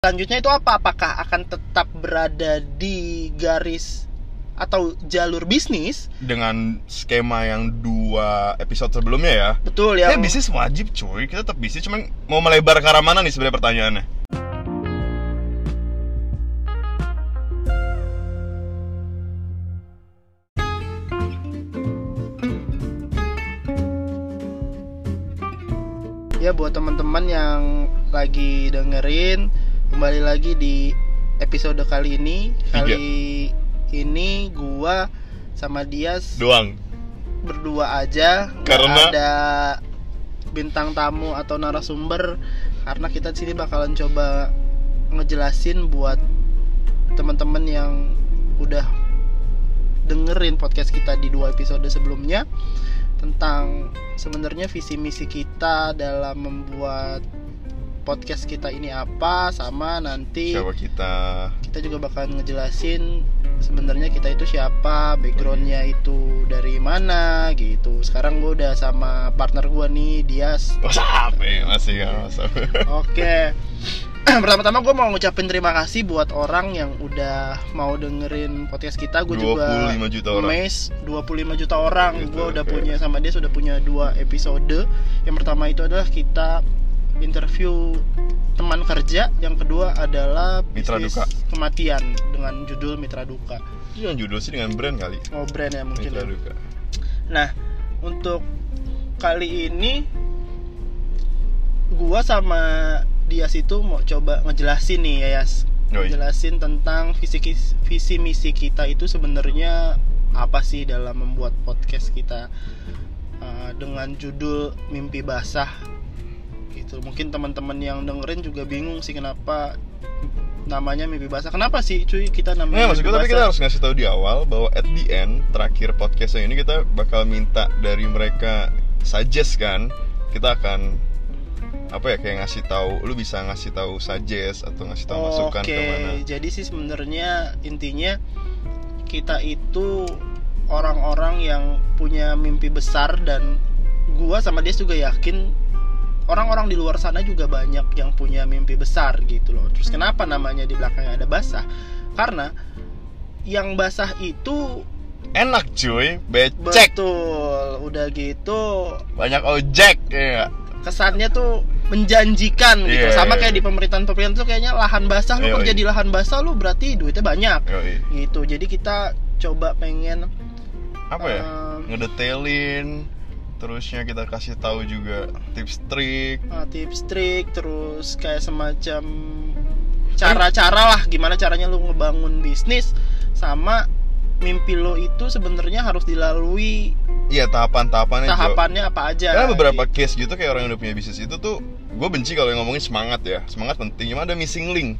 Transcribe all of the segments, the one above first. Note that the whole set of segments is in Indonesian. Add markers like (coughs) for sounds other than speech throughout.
selanjutnya itu apa? Apakah akan tetap berada di garis atau jalur bisnis? dengan skema yang dua episode sebelumnya ya Betul ya yang bisnis wajib cuy kita tetap bisnis cuman mau melebar ke arah mana nih sebenarnya pertanyaannya ya buat teman-teman yang lagi dengerin kembali lagi di episode kali ini. Kali ini gua sama Dias doang. berdua aja. Karena- ada bintang tamu atau narasumber. Karena kita di sini bakalan coba ngejelasin buat teman-teman yang udah dengerin podcast kita di dua episode sebelumnya tentang sebenarnya visi misi kita dalam membuat podcast kita ini apa sama nanti siapa kita? kita juga bakal ngejelasin sebenarnya kita itu siapa backgroundnya itu dari mana gitu. Sekarang gue udah sama partner gue nih Dias. WhatsApp ya? Masih kan WhatsApp oke. (clears throat) Pertama-tama gue mau ngucapin terima kasih buat orang yang udah mau dengerin podcast kita. Gue juga 25 juta orang. Mes 25 juta orang. Gitu, gue udah oke. punya sama dia sudah punya dua episode. Yang pertama itu adalah kita interview teman kerja yang kedua adalah Mitra Duka. kematian dengan judul Mitra Duka itu yang judul sih dengan brand kali oh brand ya mungkin Mitra ya. Duka nah untuk kali ini gua sama Dias itu mau coba ngejelasin nih ya Yas Yoi. jelasin tentang visi visi misi kita itu sebenarnya apa sih dalam membuat podcast kita uh, dengan judul mimpi basah gitu. Mungkin teman-teman yang dengerin juga bingung sih kenapa namanya mimpi basah. Kenapa sih cuy kita Nah, namanya maksud gue mimpi tapi kita harus ngasih tahu di awal bahwa at the end terakhir podcastnya ini kita bakal minta dari mereka suggest kan kita akan apa ya kayak ngasih tahu lu bisa ngasih tahu suggest atau ngasih tahu masukan Oke, ke mana. jadi sih sebenarnya intinya kita itu orang-orang yang punya mimpi besar dan gua sama dia juga yakin orang-orang di luar sana juga banyak yang punya mimpi besar gitu loh. Terus kenapa namanya di belakangnya ada basah? Karena yang basah itu enak cuy becek betul udah gitu banyak ojek ya kesannya tuh menjanjikan gitu Iya, sama iya, kayak iya. di pemerintahan pemerintahan tuh kayaknya lahan basah lu Iya, kerja iya. di lahan basah lu berarti duitnya banyak Yoi. gitu jadi kita coba pengen apa ya em, ngedetailin terusnya kita kasih tahu juga tips trik. Uh, tips trik terus kayak semacam cara-cara lah gimana caranya lu ngebangun bisnis sama mimpi lo itu sebenarnya harus dilalui iya tahapan-tahapannya tahapannya apa aja Karena beberapa gitu. case gitu kayak orang yang udah punya bisnis itu tuh gue benci kalau yang ngomongin semangat ya. Semangat penting cuma ada missing link.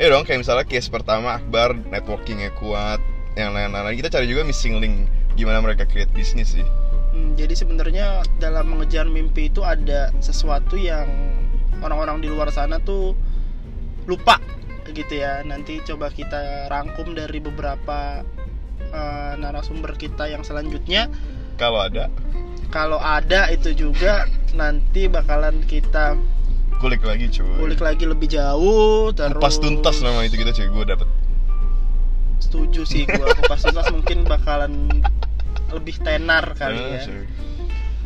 Eh dong kayak misalnya case pertama Akbar networkingnya kuat yang lain-lain kita cari juga missing link gimana mereka create bisnis sih Hmm, jadi sebenarnya dalam mengejar mimpi itu ada sesuatu yang orang-orang di luar sana tuh lupa gitu ya. Nanti coba kita rangkum dari beberapa eh, narasumber kita yang selanjutnya. kalau ada Kalau ada itu juga nanti bakalan kita kulik lagi cuy kulik lagi lebih jauh terus kupas tuntas nama itu kita cuy gue dapet setuju sih gua kupas tuntas mungkin bakalan lebih tenar kali Eh, ya.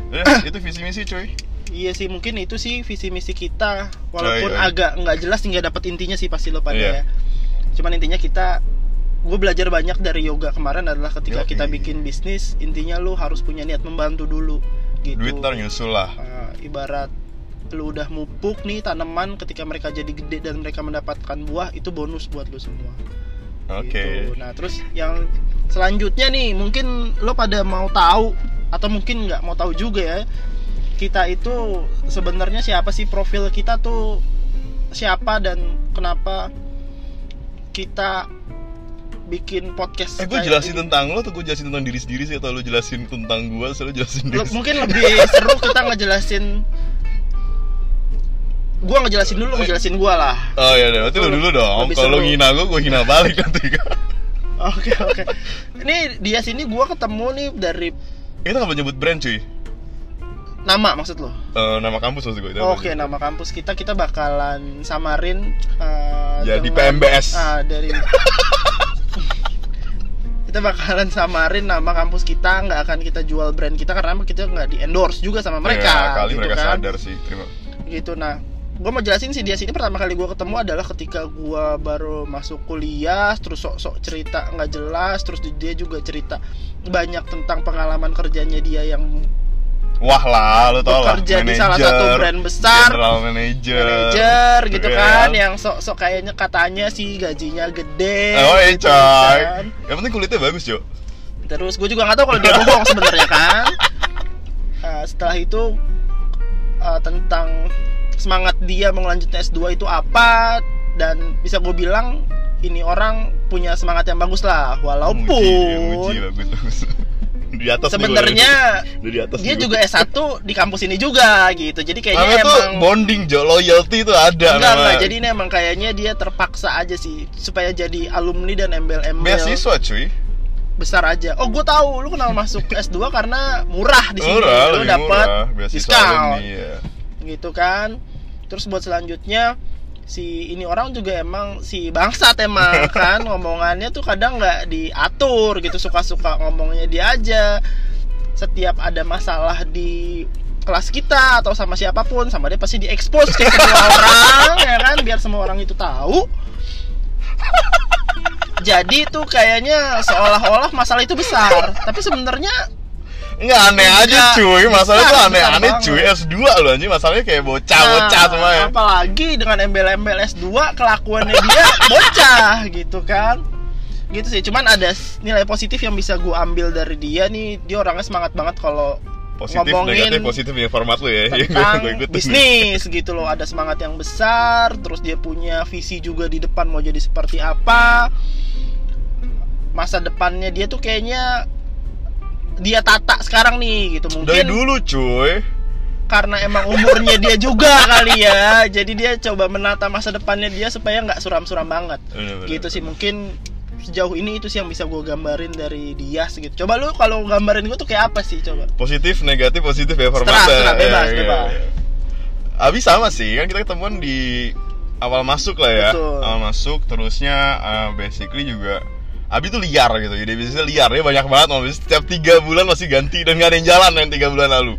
(coughs) Eh, itu visi misi cuy Iya sih mungkin itu sih visi misi kita walaupun Oh, iya. agak nggak jelas nggak dapet intinya sih pasti lo pada Iya. ya. Cuman intinya kita gue belajar banyak dari yoga kemarin adalah ketika Yoi. kita bikin bisnis intinya lu harus punya niat membantu dulu gitu. duit ntar nyusul lah Eh, ibarat lu udah mupuk nih tanaman ketika mereka jadi gede dan mereka mendapatkan buah itu bonus buat lu semua. Oke Gitu. Nah terus yang selanjutnya nih mungkin lo pada mau tahu atau mungkin nggak mau tahu juga ya kita itu sebenarnya siapa sih profil kita tuh siapa dan kenapa kita bikin podcast Eh gue jelasin ini. tentang lo atau gue jelasin tentang diri sendiri sih atau lo jelasin tentang gue atau lo jelasin Lo- diri mungkin lebih seru kita ngejelasin gua ngejelasin dulu ngejelasin gua lah Oh iya deh, berarti lo dulu dong. Kalau seru. ngina gue, gue hina balik nanti. oke oke ini dia sini gua ketemu nih dari Kita nggak nyebut brand cuy. nama maksud lo Eh, nama kampus maksud gue Oke, sih? nama kampus kita kita bakalan samarin uh, Jadi dengan- PMBS. Ah, dari (laughs) kita bakalan samarin nama kampus kita nggak akan kita jual brand kita karena kita nggak di endorse juga sama mereka Ya, kali gitu mereka kan. sadar sih. Terima. gitu nah gue mau jelasin sih dia sini pertama kali gue ketemu adalah ketika gue baru masuk kuliah terus sok-sok cerita nggak jelas terus dia juga cerita banyak tentang pengalaman kerjanya dia yang Wah lah, lu tau lah. bekerja di salah satu brand besar General manager. manajer gitu Iya kan yang sok-sok kayaknya katanya sih gajinya gede Oh iya gitu coy. kan. Yang penting kulitnya bagus, Jo. terus gue juga nggak tahu kalau dia bohong sebenarnya kan (laughs) Nah, setelah itu uh, tentang semangat dia mau lanjutnya S2 itu apa dan bisa gue bilang ini orang punya semangat yang bagus lah walaupun muji, bagus, bagus. di atas sebenarnya di atas dia juga S1 di kampus ini juga gitu jadi kayaknya Namanya emang bonding, Jo. Loyalty itu ada enggak enggak jadi ini emang kayaknya dia terpaksa aja sih supaya jadi alumni dan embel-embel beasiswa, cuy. besar aja. Oh, gue tahu lu kenal masuk (laughs) S2 karena murah di sini. Murah, lu dapat diskon. ya. Gitu kan. Terus buat selanjutnya si ini orang juga emang si bangsat emang (laughs) kan? Ngomongannya tuh kadang nggak diatur gitu suka-suka ngomongnya dia aja. Setiap ada masalah di kelas kita atau sama siapa pun sama dia pasti diekspos ke semua (laughs) orang ya kan? Biar semua orang itu tahu. Jadi tuh kayaknya seolah-olah masalah itu besar. Tapi sebenarnya Enggak aneh aja Enggak. cuy, masalahnya Besar, tuh aneh-aneh cuy. S2 loh anjing, masalahnya kayak bocah-bocah Nah, semua ya. apalagi dengan embel-embel S2 kelakuannya dia (laughs) bocah gitu kan. Gitu sih. Cuman ada nilai positif yang bisa gue ambil dari dia nih. Dia orangnya semangat banget kalau Positif, ngomongin negatif, positif ya format lu ya. (laughs) Yang tentang gua bisnis gitu loh. Ada semangat yang besar terus dia punya visi juga di depan mau jadi seperti apa. Masa depannya dia tuh kayaknya dia tata sekarang nih gitu Dari mungkin dulu cuy karena emang umurnya dia juga (laughs) kali ya jadi dia coba menata masa depannya dia supaya nggak suram-suram banget Bener-bener. gitu sih mungkin sejauh ini itu sih yang bisa gue gambarin dari dia segitu coba lu kalau gambarin gue tuh kayak apa sih coba Positif, negatif, positif ya formatnya setelah, bebas, Ya, ya, bebas. ya. Abis sama sih, kan kita ketemuan di awal masuk lah ya Betul. Awal masuk, terusnya uh, basically juga Abi tuh liar gitu, jadi bisnisnya liar. Dia banyak banget, mau bisnis setiap 3 bulan masih ganti Dan gak ada yang jalan yang 3 bulan lalu.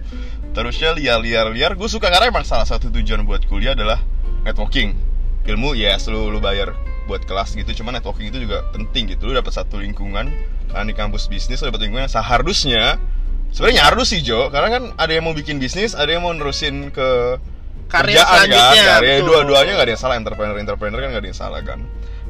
Terusnya liar-liar-liar Gue suka karena emang salah satu tujuan buat kuliah adalah networking. Ilmu yes, lu, lu bayar buat kelas gitu. Cuman networking itu juga penting gitu. Lu dapet satu lingkungan Kan di kampus bisnis lu dapet lingkungan yang seharusnya Sebenarnya harus sih Jo, karena kan ada yang mau bikin bisnis, ada yang mau nerusin ke Karir kerjaan kan, betul. dua-duanya nggak ada yang salah. Entrepreneur entrepreneur kan nggak ada yang salah kan.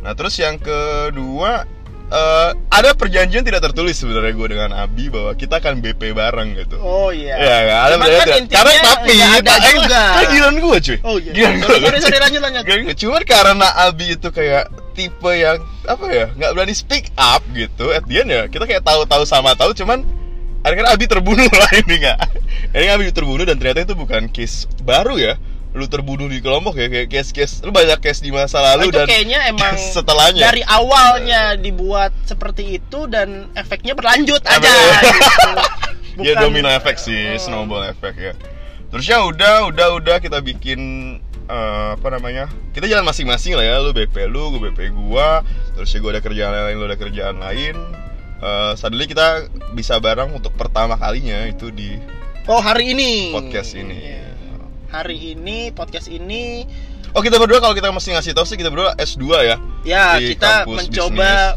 Nah terus yang kedua eh, ada perjanjian tidak tertulis sebenarnya gue dengan Abi bahwa kita akan BP bareng gitu. oh iya Iya, nggak ada Cuman perjanjian kan tidak- intinya karena tapi ada tak- eh, juga. kan giliran gue cuy. oh iya Giliran gue. sorry, sorry lanjut lanjut. Cuman karena Abi itu kayak tipe yang apa ya nggak berani speak up gitu. At the end ya kita kayak tahu-tahu sama tahu cuman akhirnya Abi terbunuh lah (laughs) ini nggak. Akhirnya Abi terbunuh dan ternyata itu bukan case baru ya. Lu terbunuh di kelompok ya kayak case-case lu banyak case di masa lalu itu dan kayaknya emang setelahnya. dari awalnya dibuat seperti itu dan efeknya berlanjut aja Efeknya- gitu. (laughs) Bukan- domino efek sih, Oh. snowball effect ya. Terusnya udah, udah, udah kita bikin eh, apa namanya? Kita jalan masing-masing lah ya. Lu BP lu, gue BP gua. Terusnya gue ada kerjaan lain, lu ada kerjaan lain. Eh suddenly kita bisa bareng untuk pertama kalinya itu di oh hari ini podcast ini. Iya. Hari ini podcast ini Oh kita berdua kalau kita mesti ngasih tahu sih kita berdua S2 ya. ya Di kita mencoba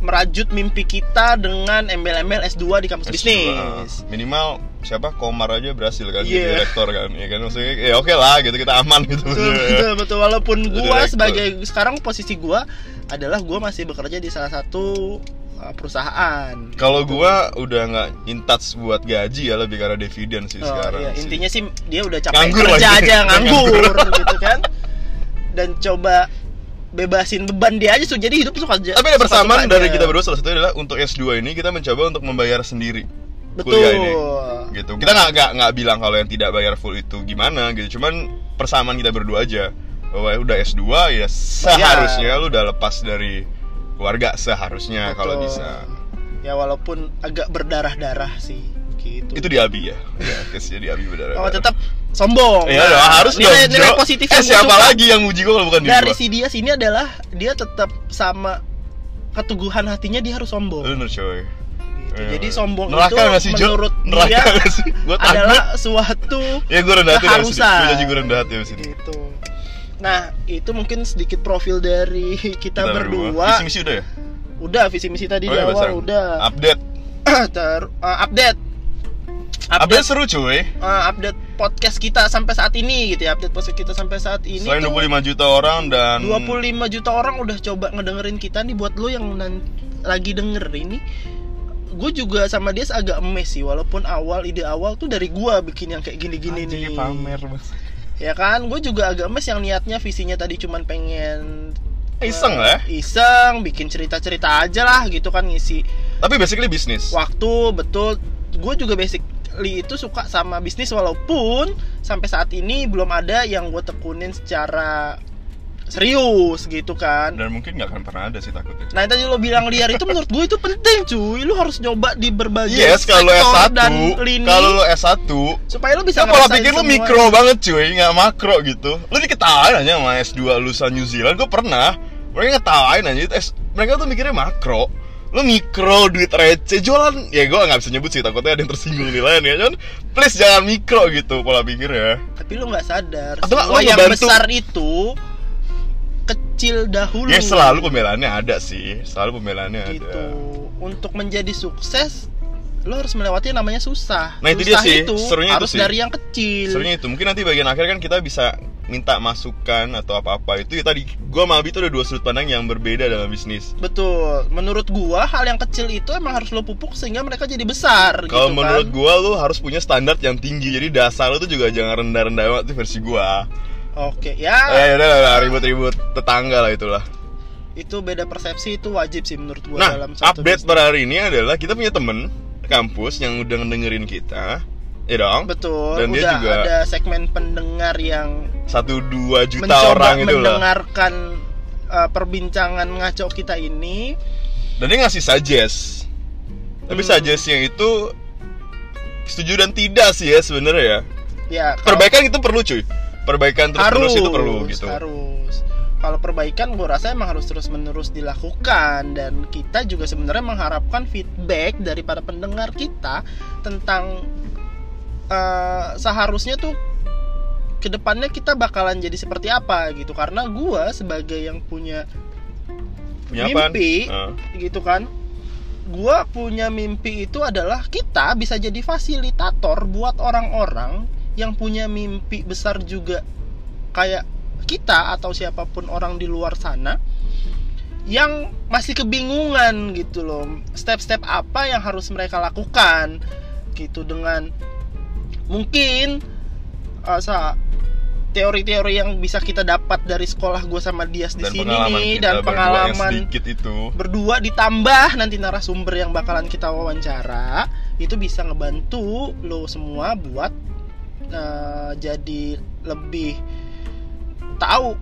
merajut mimpi kita dengan embel-embel S2 di kampus S2, bisnis ah. Minimal siapa Komar aja berhasil kan Iya. jadi rektor kan. Ya kan maksudnya ya oke lah gitu kita aman gitu. betul betul, betul. walaupun gua direktur. sebagai sekarang posisi gua adalah gua masih bekerja di salah satu perusahaan Kalau Gitu. gua udah nggak in touch buat gaji ya lebih karena dividen sih Oh, sekarang. iya. sih. intinya sih dia udah capek Nganggur kerja lagi. aja (laughs) nganggur Nganggur. gitu kan dan coba bebasin beban dia aja so jadi hidup suka aja Tapi ada persamaan dari kita berdua salah satunya adalah untuk S2 ini kita mencoba untuk membayar sendiri betul kuliah ini. Gitu. Kita nggak nggak nggak bilang kalau yang tidak bayar full itu gimana gitu. Cuman persamaan kita berdua aja bahwa udah S2 ya seharusnya lu udah lepas dari keluarga seharusnya kalau Betul. bisa. ya walaupun agak berdarah-darah sih gitu Itu di Abi ya? Ya, case di Abi benar. oh tetap sombong Iya Nah, dong, harus dong. nilai, nilai Jo. positif eh, siapa suka lagi yang muji gue kalau bukan dia? dari si dia sini adalah dia tetap sama keteguhan hatinya dia harus sombong Bener coy. Gitu. Iya, jadi sombong Neraka itu nggak sih, Jo? menurut Neraka dia nggak sih? Gua takut. adalah suatu Ya gue rendah hati keharusan. Gue janji gue rendah hati dari sini. gitu nah itu mungkin sedikit profil dari kita, berdua Visi misi udah ya? udah visi misi tadi Oh di iya, awal Basang. udah Update. (clears throat) Ter, uh, update Update update seru cuy. uh, update podcast kita sampai saat ini gitu ya update podcast kita sampai saat ini Selain tuh 25 juta orang dan 25 juta orang udah coba ngedengerin kita nih buat lo yang lagi denger ini gue juga sama dia agak emes sih walaupun awal ide awal tuh dari gue bikin yang kayak gini-gini nih pamer Mas. Ya kan gue juga agak emes yang niatnya visinya tadi cuman pengen Iseng eh, lah ya. iseng bikin cerita-cerita aja lah gitu kan ngisi Tapi basically bisnis. waktu betul gue juga basically itu suka sama bisnis walaupun sampai saat ini belum ada yang gue tekunin secara serius gitu kan. Dan mungkin nggak akan pernah ada sih takutnya. nah tadi lo bilang liar itu menurut gue itu penting cuy. Lu harus nyoba di berbagai Yes, kalau lo sektor S1, dan lini. kalau lo S1, supaya lo bisa pola ngerasain pikir semua. mikro banget cuy, nggak makro gitu. Lu diketawain aja sama S2 lulusan New Zealand, gue pernah. Mereka ngetawain aja, itu S- mereka tuh mikirnya makro. Lu mikro, duit receh, jualan. Ya gue nggak bisa nyebut sih, takutnya ada yang tersinggung nih lain ya. Cuman please jangan mikro gitu pola pikirnya. Tapi lo nggak sadar. Atau semua lo yang besar itu kecil dahulu. Ya selalu pembelaannya ada sih, selalu pembelaannya gitu. ada. Untuk menjadi sukses lo harus melewati yang namanya susah. Nah, itu dia susah sih, itu serunya itu harus sih. dari yang kecil. Serunya itu, mungkin nanti bagian akhir kan kita bisa minta masukan atau apa-apa. Itu ya tadi, gue sama Abi tuh ada dua sudut pandang yang berbeda dalam bisnis. Betul. Menurut gua hal yang kecil itu emang harus lo pupuk sehingga mereka jadi besar Kalau gitu menurut kan. gua lu harus punya standar yang tinggi. Jadi dasar lu tuh juga jangan rendah-rendah banget itu versi gua. Oke Eh ya ya udah lah, ribut-ribut tetangga lah itulah. itu beda persepsi itu wajib sih menurut gua Nah, dalam satu update bisnis. per hari ini adalah kita punya temen kampus yang udah ngedengerin kita. Ya dong. betul Dan dia udah juga- ada segmen pendengar yang Satu dua juta mencoba orang itu lah. mendengarkan uh, perbincangan ngaco kita ini Dan dia ngasih suggest. Tapi Hmm. suggestnya itu setuju dan tidak sih ya sebenarnya ya. ya kalau- Perbaikan itu perlu cuy. Perbaikan terus harus terus itu perlu gitu. harus kalau perbaikan gue rasa emang harus terus menerus dilakukan dan kita juga sebenarnya mengharapkan feedback dari para pendengar kita tentang eh, seharusnya tuh ke depannya kita bakalan jadi seperti apa gitu karena gue sebagai yang punya mimpi Ah. gitu kan gua punya mimpi itu adalah kita bisa jadi fasilitator buat orang-orang yang punya mimpi besar juga kayak kita atau siapa pun orang di luar sana yang masih kebingungan gitu loh step-step apa yang harus mereka lakukan gitu dengan mungkin uh, teori-teori yang bisa kita dapat dari sekolah gue sama Dias di sini nih dan pengalaman sedikit itu. berdua ditambah nanti narasumber yang bakalan kita wawancara itu bisa ngebantu lo semua buat eh, jadi lebih tahu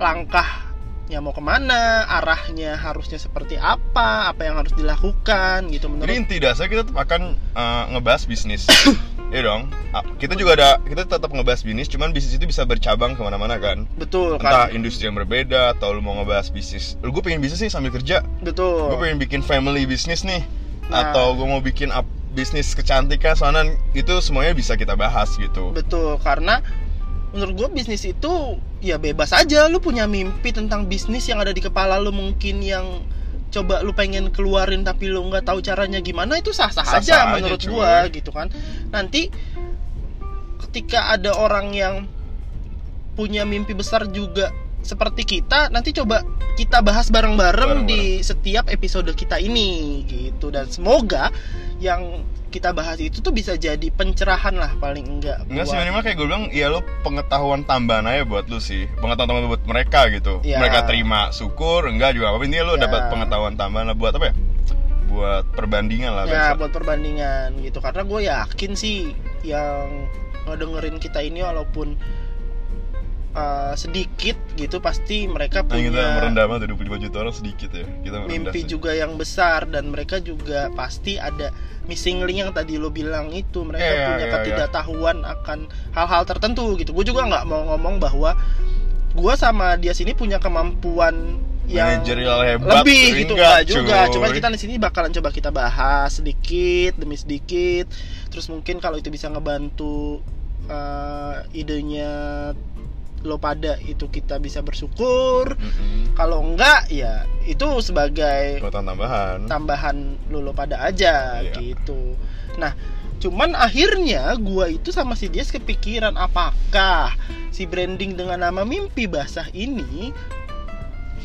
langkahnya mau ke mana arahnya harusnya seperti apa apa yang harus dilakukan gitu Jadi menurut inti dasar kita tetap akan uh, ngebahas bisnis. (coughs) Iya dong. Ah, Kita juga ada kita tetap ngebahas bisnis, cuman bisnis itu bisa bercabang ke mana-mana kan. betul Entah kan industri yang berbeda atau lu mau ngebahas bisnis. Lu gue pengen bisnis nih sambil kerja. betul Gue pengen bikin family bisnis nih. Nah. Atau gue mau bikin up bisnis kecantikan soalnya itu semuanya bisa kita bahas gitu. Betul, karena menurut gue bisnis itu ya bebas aja lu punya mimpi tentang bisnis yang ada di kepala lu mungkin yang coba lu pengen keluarin tapi lu nggak tahu caranya gimana itu sah-sah Sah-sah aja aja, menurut cuy. gua gitu kan. Nanti ketika ada orang yang punya mimpi besar juga seperti kita, nanti coba kita bahas bareng-bareng di setiap episode kita ini gitu dan semoga yang kita bahas itu tuh bisa jadi pencerahan lah paling enggak Enggak sih minimal kayak gue bilang ya lu pengetahuan tambahan aja buat lu sih Pengetahuan tambahan buat mereka gitu Iya. Mereka terima syukur enggak juga apa Intinya lu Iya. dapat pengetahuan tambahan lah buat apa ya Buat perbandingan lah ya biasa. buat perbandingan gitu karena gue yakin sih yang ngedengerin kita ini walaupun uh, sedikit gitu pasti mereka Nah, kita punya merendah banget 25 juta orang sedikit ya. Kita mimpi sih. juga yang besar dan mereka juga pasti ada missing link yang tadi lo bilang itu mereka Iya, punya iya, ketidaktahuan akan hal-hal tertentu gitu gue juga nggak mau ngomong bahwa gue sama dia sini punya kemampuan yang hebat, lebih gitu Enggak, nggak juga cuy. cuma kita di sini bakalan coba kita bahas sedikit demi sedikit terus mungkin kalau itu bisa ngebantu eh, idenya lo pada itu kita bisa bersyukur Mm-mm. kalau enggak ya itu sebagai Kekuatan tambahan. tambahan lulu pada aja Iya. gitu. Nah, cuman akhirnya gua itu sama si Dias kepikiran apakah si branding dengan nama Mimpi Basah ini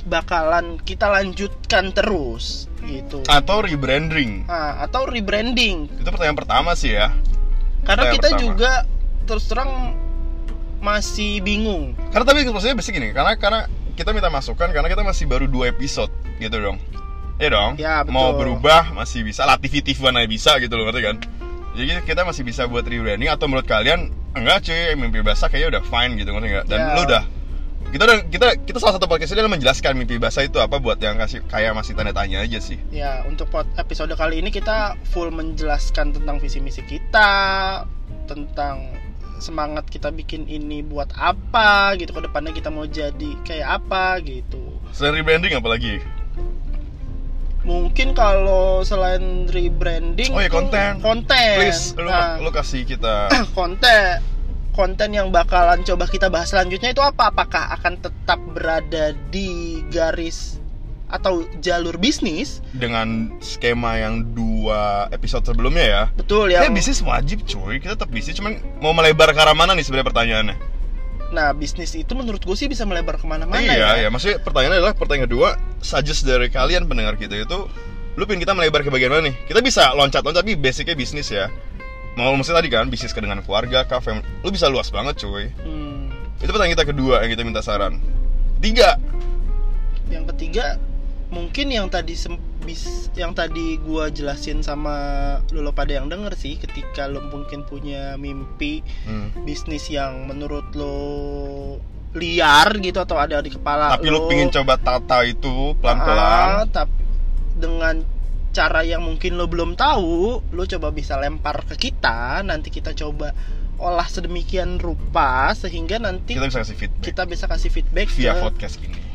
bakalan kita lanjutkan terus gitu. Atau rebranding. Ah, atau rebranding. Itu pertanyaan pertama sih ya. Karena Pertanyaan kita pertama. juga terus terang masih bingung. Karena tapi maksudnya basic gini, karena karena kita minta masukan karena kita masih baru dua episode gitu dong. Iya dong. Ya, betul. Mau berubah masih bisa, latif-tif mana bisa gitu loh, ngerti kan? Jadi kita masih bisa buat rebranding atau menurut kalian enggak cuy, mimpi basah kayaknya udah fine gitu ngerti enggak? Dan Ya. lu udah kita udah kita kita salah satu podcast ini adalah menjelaskan mimpi basah itu apa buat yang kasih kayak masih tanda tanya aja sih. Ya, untuk episode kali ini kita full menjelaskan tentang visi misi kita, tentang semangat kita bikin ini buat apa gitu ke depannya kita mau jadi kayak apa gitu. Selain rebranding apa lagi? Mungkin kalau selain rebranding Oh ya konten. konten. Please lu, Nah, lu kasih kita (clears throat) konten konten yang bakalan coba kita bahas selanjutnya itu apa? Apakah akan tetap berada di garis atau jalur bisnis? dengan skema yang dua episode sebelumnya ya. Betul Ya ya. bisnis wajib cuy, kita tetap bisnis cuman mau melebar ke arah mana nih sebenarnya pertanyaannya? Nah, bisnis itu menurut gue sih bisa melebar ke mana-mana iya, ya. ya. Maksudnya pertanyaannya adalah pertanyaan kedua, suggest dari kalian pendengar kita itu, lu pengen kita melebar ke bagian mana nih? Kita bisa loncat-loncat tapi basicnya bisnis ya. Mau maksudnya tadi kan bisnis ke dengan keluarga, kafe, lu bisa luas banget cuy. Hmm. Itu pertanyaan kita kedua yang kita minta saran. Tiga, Yang ketiga, mungkin yang tadi bis, yang tadi gua jelasin sama lo pada yang denger sih, ketika lo mungkin punya mimpi hmm. bisnis yang menurut lo liar gitu atau ada di kepala tapi lu pengen coba tata itu pelan-pelan. tapi dengan cara yang mungkin lo belum tahu, lo coba bisa lempar ke kita, nanti kita coba olah sedemikian rupa sehingga nanti Kita bisa kasih feedback kita bisa kasih feedback via ke podcast ini.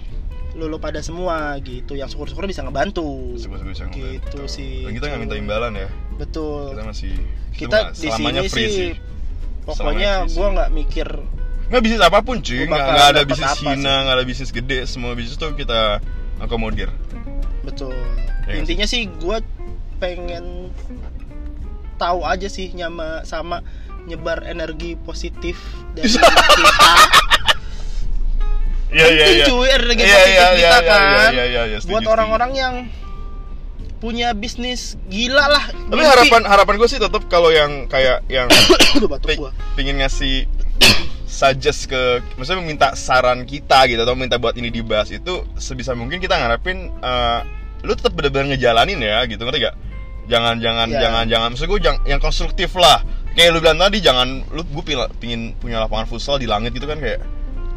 Lulu pada semua gitu yang syukur-syukur bisa ngebantu Semoga bisa gitu ngebantu. sih Dan kita nggak minta imbalan ya. betul Kita masih kita nggak- di sini sih sih. pokoknya sih. nggak mikir Nggak bisnis apa pun cuy, nggak ada bisnis Cina, sih. nggak ada bisnis gede, semua bisnis tuh kita akomodir. betul Ya intinya sih gua pengen tahu aja sih nyama sama nyebar energi positif dari (laughs) kita Iya iya iya. cuy energi Iya positif kita kan iya iya setuju, buat orang-orang yang punya bisnis gila lah Tapi harapan harapan gue sih tetap kalau yang kayak yang (coughs) pingin ngasih suggest ke maksudnya minta saran kita gitu atau minta buat ini dibahas itu sebisa mungkin kita ngarepin eh, lu tetap bener-bener ngejalanin ya gitu ngerti gak? Jangan jangan Ya. jangan jangan maksud gue jangan yang konstruktif lah. Kayak lu bilang tadi jangan lu gue pingin punya lapangan futsal di langit gitu kan kayak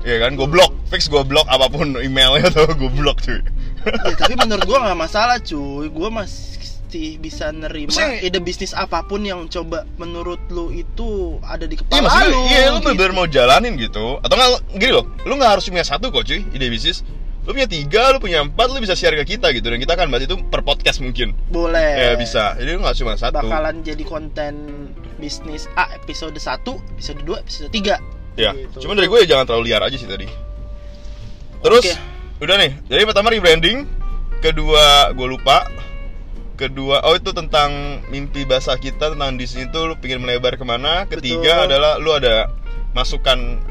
Iya kan, gue blok, fix gue blok apa pun emailnya atau gue blok cuy. ya, tapi menurut gua nggak masalah cuy. Gua masih bisa nerima Maksudnya- ide bisnis apa pun yang coba menurut lu itu ada di Iya kepala maksudnya, lu iya lu gitu. bener-bener mau jalanin gitu. Atau nggak, gini loh, lu nggak harus punya satu kok cuy, ide bisnis. Lu punya tiga, lu punya empat, lu bisa share ke kita gitu. Dan kita akan bahas itu per podcast mungkin. Boleh. Ya bisa, jadi lu nggak cuma satu. Bakalan jadi konten bisnis A episode 1, episode 2, episode 3 Ya, gitu. cuman dari gue ya jangan terlalu liar aja sih tadi Terus, Oke. udah nih, jadi pertama rebranding Kedua, gue lupa Kedua, oh itu tentang mimpi basah kita tentang di sini tuh lu pengen melebar ke mana Ketiga Betul. adalah lu ada masukan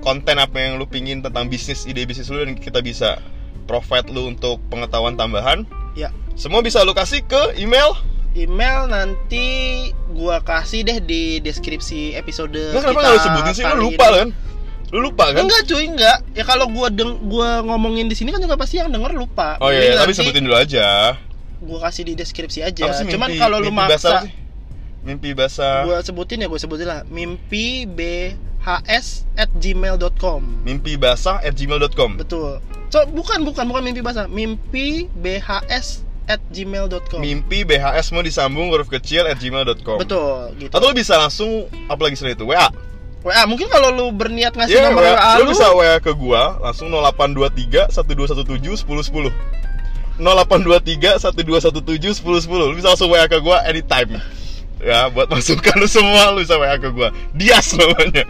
konten apa yang lu pingin tentang bisnis, ide bisnis lu dan kita bisa provide lu untuk pengetahuan tambahan ya Semua bisa lu kasih ke email email nanti gua kasih deh di deskripsi episode Lu kenapa kita nggak lu sebutin sih? Lu lupa kan? Lu lupa kan? Enggak cuy, enggak. Ya kalau gua deng gua ngomongin di sini kan juga pasti yang denger lupa. Oh Jadi iya, tapi nanti sebutin dulu aja. Gua kasih di deskripsi aja. Apa sih mimpi, Cuman kalau lu maksa? Mimpi basah. Gua sebutin ya gua sebutin lah. Mimpi B H gmail.com Mimpi basah at gmail.com betul. So bukan bukan bukan mimpi basah. Mimpi bhs at gmail.com Mimpi BHS mau disambung huruf kecil at gmail.com betul gitu. Atau lu bisa langsung apa lagi selain itu. WA WA mungkin kalau lu berniat ngasih Iya, nomor WA. WA lu lu bisa WA ke gua langsung 0823 1217 1010. 0823 1217 1010. Lu bisa langsung WA ke gua anytime. Ya, buat (laughs) masukan lu semua lu bisa WA ke gua. Dias namanya.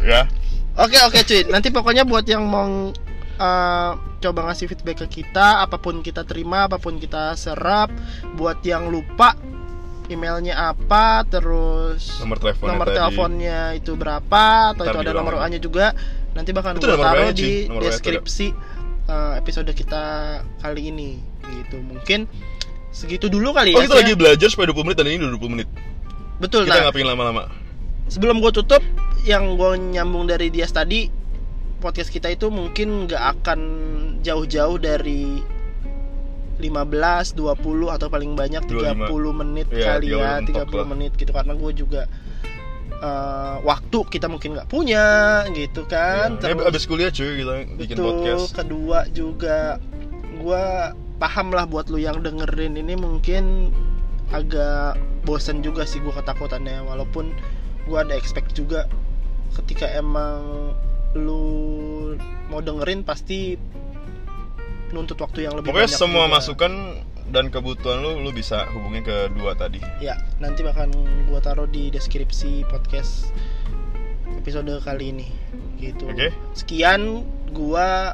Ya. Oke oke cuy, nanti pokoknya buat yang mau uh, coba ngasih feedback ke kita, apa pun kita terima, apa pun kita serap. Buat yang lupa emailnya apa, terus Nomor teleponnya nomor tadi. teleponnya itu berapa, atau Ntar itu ada nomor WA-nya juga. Nanti bakal gue taruh di. Nomor deskripsi uh, episode kita kali ini. Gitu, mungkin segitu dulu kali Oh, ya. kita Sia. lagi belajar supaya 20 menit dan ini udah 20 menit. Betul. Kita Nah, nggak pengen lama-lama. sebelum gue tutup yang gue nyambung dari dia tadi podcast kita itu mungkin nggak akan jauh-jauh dari 15, 20 atau paling banyak 30 menit Iya, kali 30 ya, mentok 30 lah. menit gitu karena gue juga eh, waktu kita mungkin nggak punya gitu kan. Ya, ini abis kuliah cuy kita bikin Betul, podcast. kedua juga gua paham lah buat lu yang dengerin ini mungkin agak bosen juga sih gua ketakutannya walaupun gua ada expect juga ketika emang lu mau dengerin pasti nuntut waktu yang lebih Pokoknya banyak semua juga. masukan dan kebutuhan lu lu bisa hubungi ke dua tadi. ya nanti bakal gua taruh di deskripsi podcast episode kali ini gitu Oke. sekian gua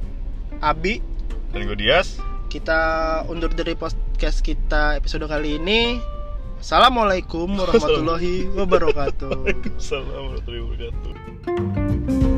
Abi Dan gue Dias. kita undur dari podcast kita episode kali ini. Assalamualaikum warahmatullahi wabarakatuh. (laughs) Waalaikumsalam warahmatullahi wabarakatuh.